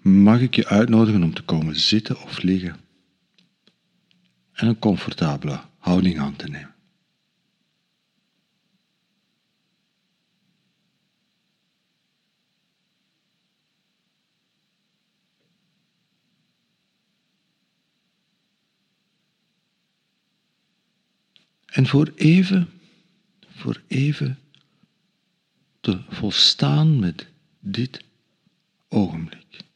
mag ik je uitnodigen om te komen zitten of liggen en een comfortabele houding aan te nemen. En voor even, voor even te volstaan met dit ogenblik.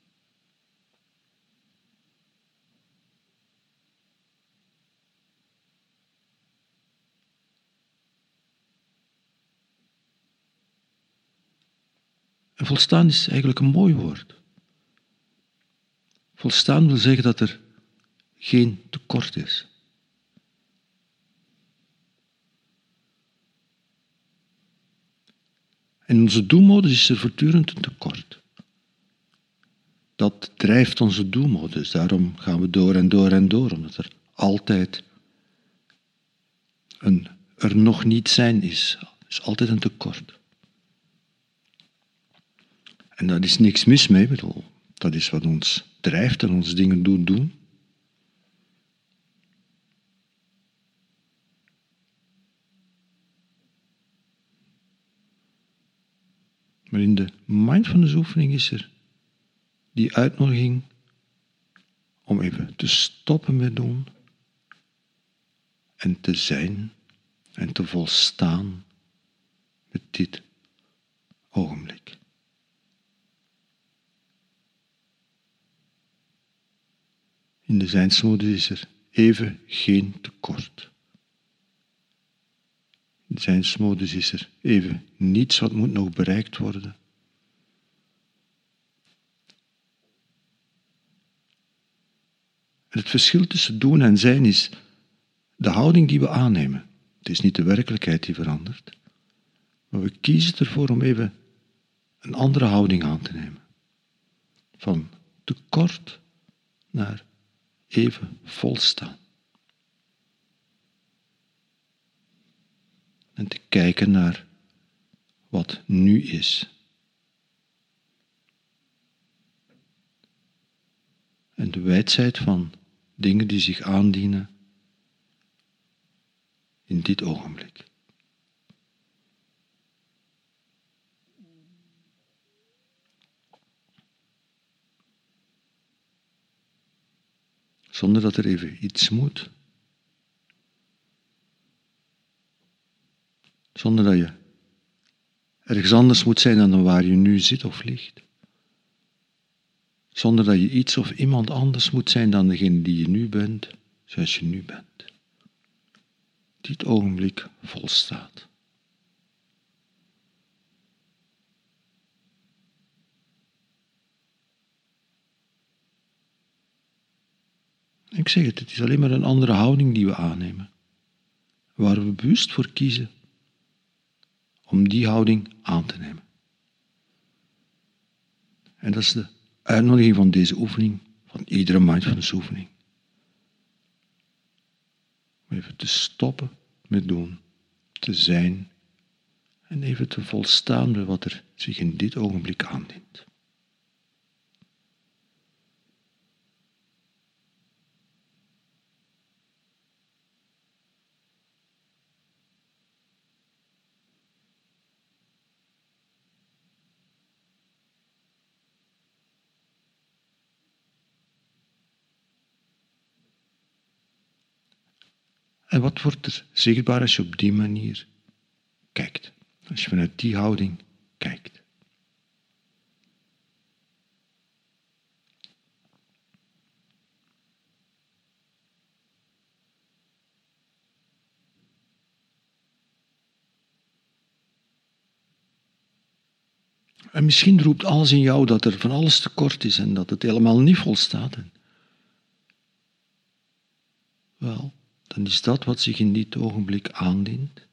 Volstaan is eigenlijk een mooi woord. Volstaan wil zeggen dat er geen tekort is. In onze doelmodus is er voortdurend een tekort. Dat drijft onze doelmodus. Daarom gaan we door en door en door, omdat er altijd een er nog niet zijn is. Er is altijd een tekort. En daar is niks mis mee, bedoel. Dat is wat ons drijft en ons dingen doen doen. Maar in de mindfulness oefening is er die uitnodiging om even te stoppen met doen en te zijn en te volstaan met dit ogenblik. In de zijnsmodus is er even geen tekort. In de zijnsmodus is er even niets wat moet nog bereikt worden. het verschil tussen doen en zijn is de houding die we aannemen. Het is niet de werkelijkheid die verandert, maar we kiezen ervoor om even een andere houding aan te nemen. Van tekort naar even volstaan. En te kijken naar wat nu is. En de wijdheid van dingen die zich aandienen in dit ogenblik. Zonder dat er even iets moet. Zonder dat je ergens anders moet zijn dan waar je nu zit of ligt. Zonder dat je iets of iemand anders moet zijn dan degene die je nu bent, zoals je nu bent. Dit ogenblik volstaat. Ik zeg het, het is alleen maar een andere houding die we aannemen. Waar we bewust voor kiezen om die houding aan te nemen. En dat is de uitnodiging van deze oefening, van iedere mindfulness oefening. Om even te stoppen met doen, te zijn en even te volstaan met wat er zich in dit ogenblik aandient. En wat wordt er zichtbaar als je op die manier kijkt? Als je vanuit die houding kijkt. En misschien roept alles in jou dat er van alles tekort is en dat het helemaal niet volstaat. Dan is dat wat zich in dit ogenblik aandient.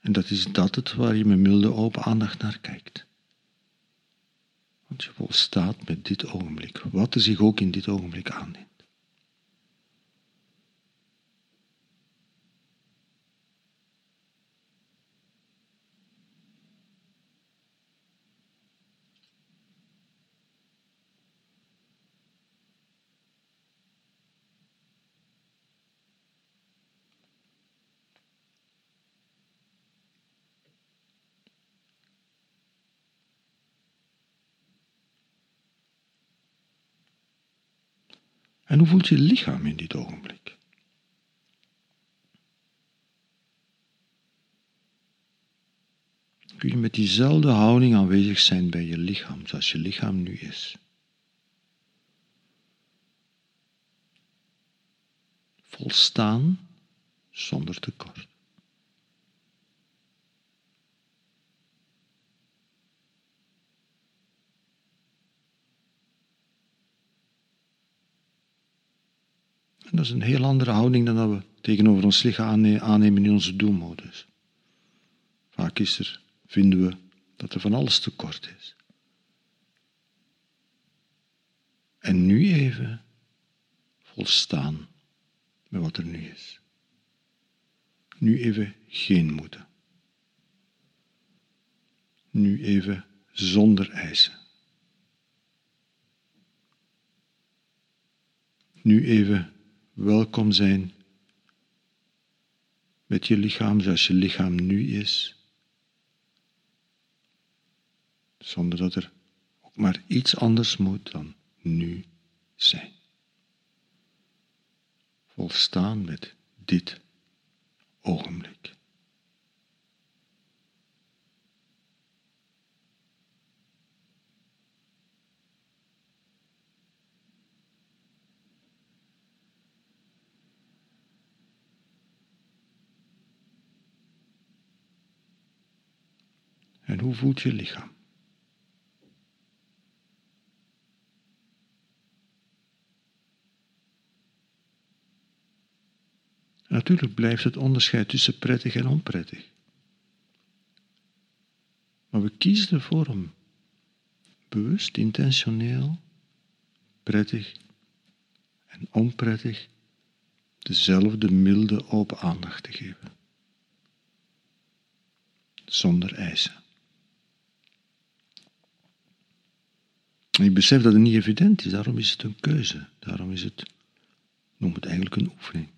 En dat is dat het waar je met milde open aandacht naar kijkt. Want je volstaat met dit ogenblik, wat er zich ook in dit ogenblik aandient. En hoe voelt je lichaam in dit ogenblik? Kun je met diezelfde houding aanwezig zijn bij je lichaam, zoals je lichaam nu is? Volstaan zonder tekort. Dat is een heel andere houding dan dat we tegenover ons lichaam aannemen in onze doelmodus. Vaak is er, vinden we dat er van alles tekort is. En nu even volstaan met wat er nu is. Nu even geen moeten. Nu even zonder eisen. Nu even welkom zijn met je lichaam zoals je lichaam nu is, zonder dat er ook maar iets anders moet dan nu zijn. Volstaan met dit ogenblik. Hoe voelt je lichaam? natuurlijk blijft het onderscheid tussen prettig en onprettig. Maar we kiezen ervoor om bewust, intentioneel, prettig en onprettig dezelfde milde open aandacht te geven. Zonder eisen. Ik besef dat het niet evident is, daarom is het een keuze. Daarom is het, noem het eigenlijk een oefening.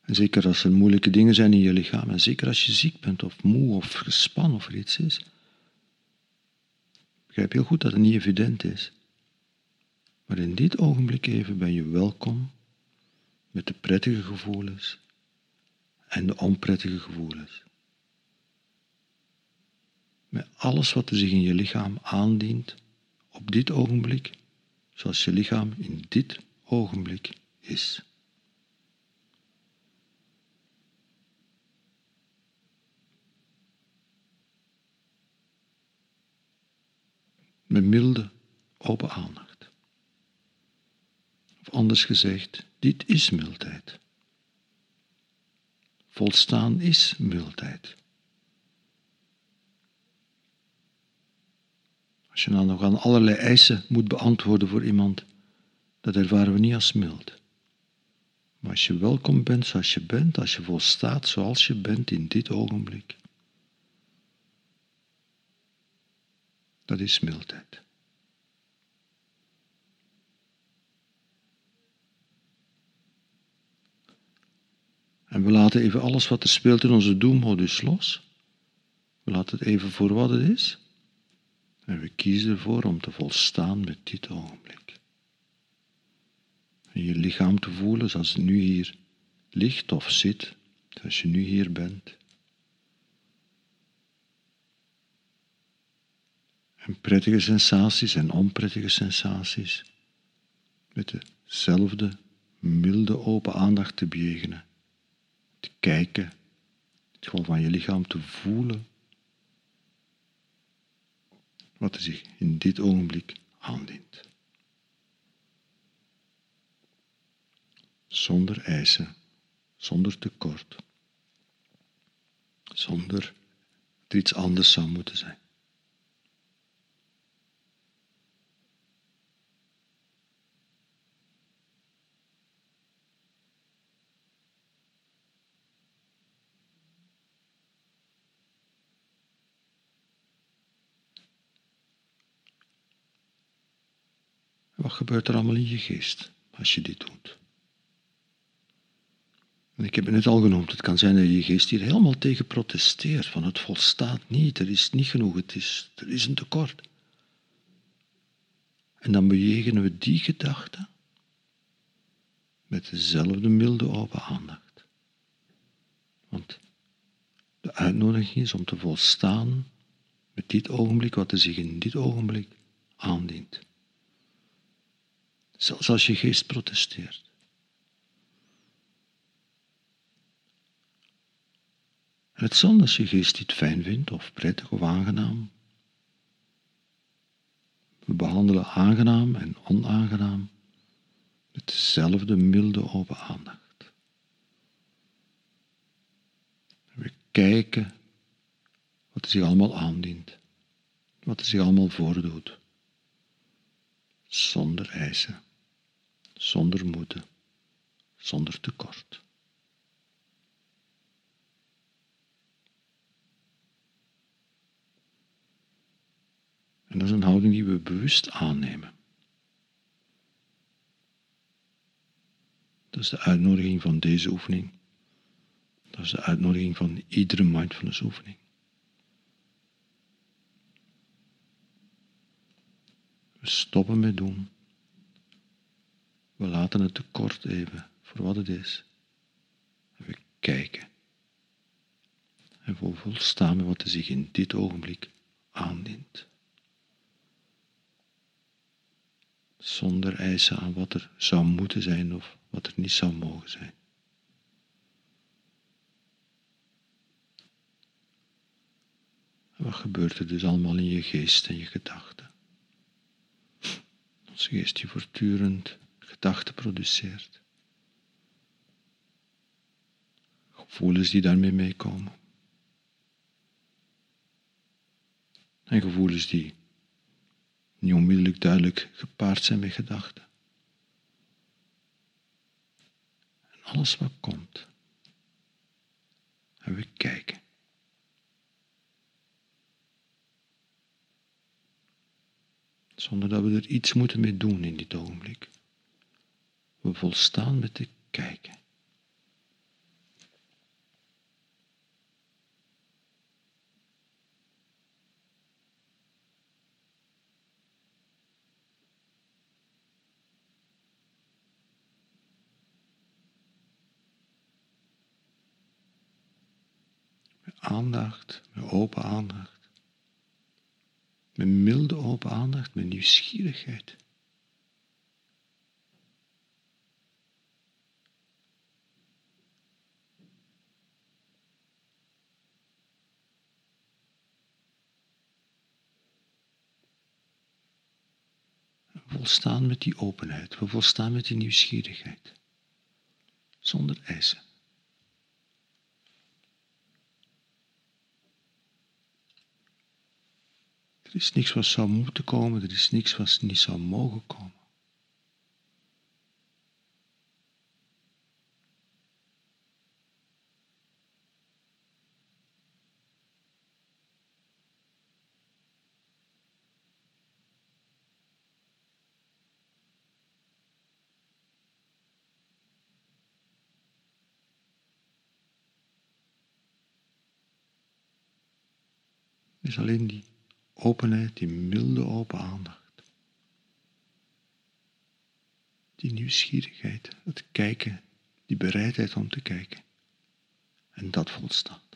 En zeker als er moeilijke dingen zijn in je lichaam, en zeker als je ziek bent of moe of gespannen of er iets is, begrijp heel goed dat het niet evident is. Maar in dit ogenblik even ben je welkom met de prettige gevoelens en de onprettige gevoelens. Met alles wat er zich in je lichaam aandient op dit ogenblik, zoals je lichaam in dit ogenblik is. Met milde, open aandacht. Of anders gezegd, dit is mildheid. Volstaan is mildheid. Als je dan nog aan allerlei eisen moet beantwoorden voor iemand, dat ervaren we niet als mild. Maar als je welkom bent zoals je bent, als je volstaat zoals je bent in dit ogenblik, dat is mildheid. En we laten even alles wat er speelt in onze doelmodus los. We laten het even voor wat het is. En we kiezen ervoor om te volstaan met dit ogenblik. En je lichaam te voelen zoals het nu hier ligt of zit, zoals je nu hier bent. En prettige sensaties en onprettige sensaties met dezelfde milde open aandacht te bejegenen te kijken, het gewoon van je lichaam te voelen wat er zich in dit ogenblik aandient. Zonder eisen, zonder tekort, zonder er iets anders zou moeten zijn. Gebeurt er allemaal in je geest als je dit doet? Ik heb het net al genoemd, het kan zijn dat je geest hier helemaal tegen protesteert, van het volstaat niet, er is niet genoeg, het is, er is een tekort. En dan bejegenen we die gedachte met dezelfde milde open aandacht. Want de uitnodiging is om te volstaan met dit ogenblik wat er zich in dit ogenblik aandient. Zelfs als je geest protesteert. Het zal als je geest dit fijn vindt, of prettig of aangenaam. We behandelen aangenaam en onaangenaam met dezelfde milde open aandacht. We kijken wat er zich allemaal aandient, wat er zich allemaal voordoet, zonder eisen, zonder moeten, zonder tekort. En dat is een houding die we bewust aannemen. Dat is de uitnodiging van deze oefening. Dat is de uitnodiging van iedere mindfulness oefening. We stoppen met doen. We laten het tekort even voor wat het is. En we kijken. En we volstaan wat er zich in dit ogenblik aandient. Zonder eisen aan wat er zou moeten zijn of wat er niet zou mogen zijn. Wat gebeurt er dus allemaal in je geest en je gedachten? Onze geest die voortdurend gedachten produceert. Gevoelens die daarmee meekomen. En gevoelens die niet onmiddellijk duidelijk gepaard zijn met gedachten. En alles wat komt. En we kijken. Zonder dat we er iets moeten mee doen in dit ogenblik. We volstaan met te kijken. aandacht, met open aandacht. Met milde open aandacht, met nieuwsgierigheid. Volstaan met die openheid, we volstaan met die nieuwsgierigheid, zonder eisen. Er is niks wat zou moeten komen, er is niks wat niet zou mogen komen. Is alleen die openheid, die milde open aandacht. Die nieuwsgierigheid, het kijken, die bereidheid om te kijken. En dat volstaat.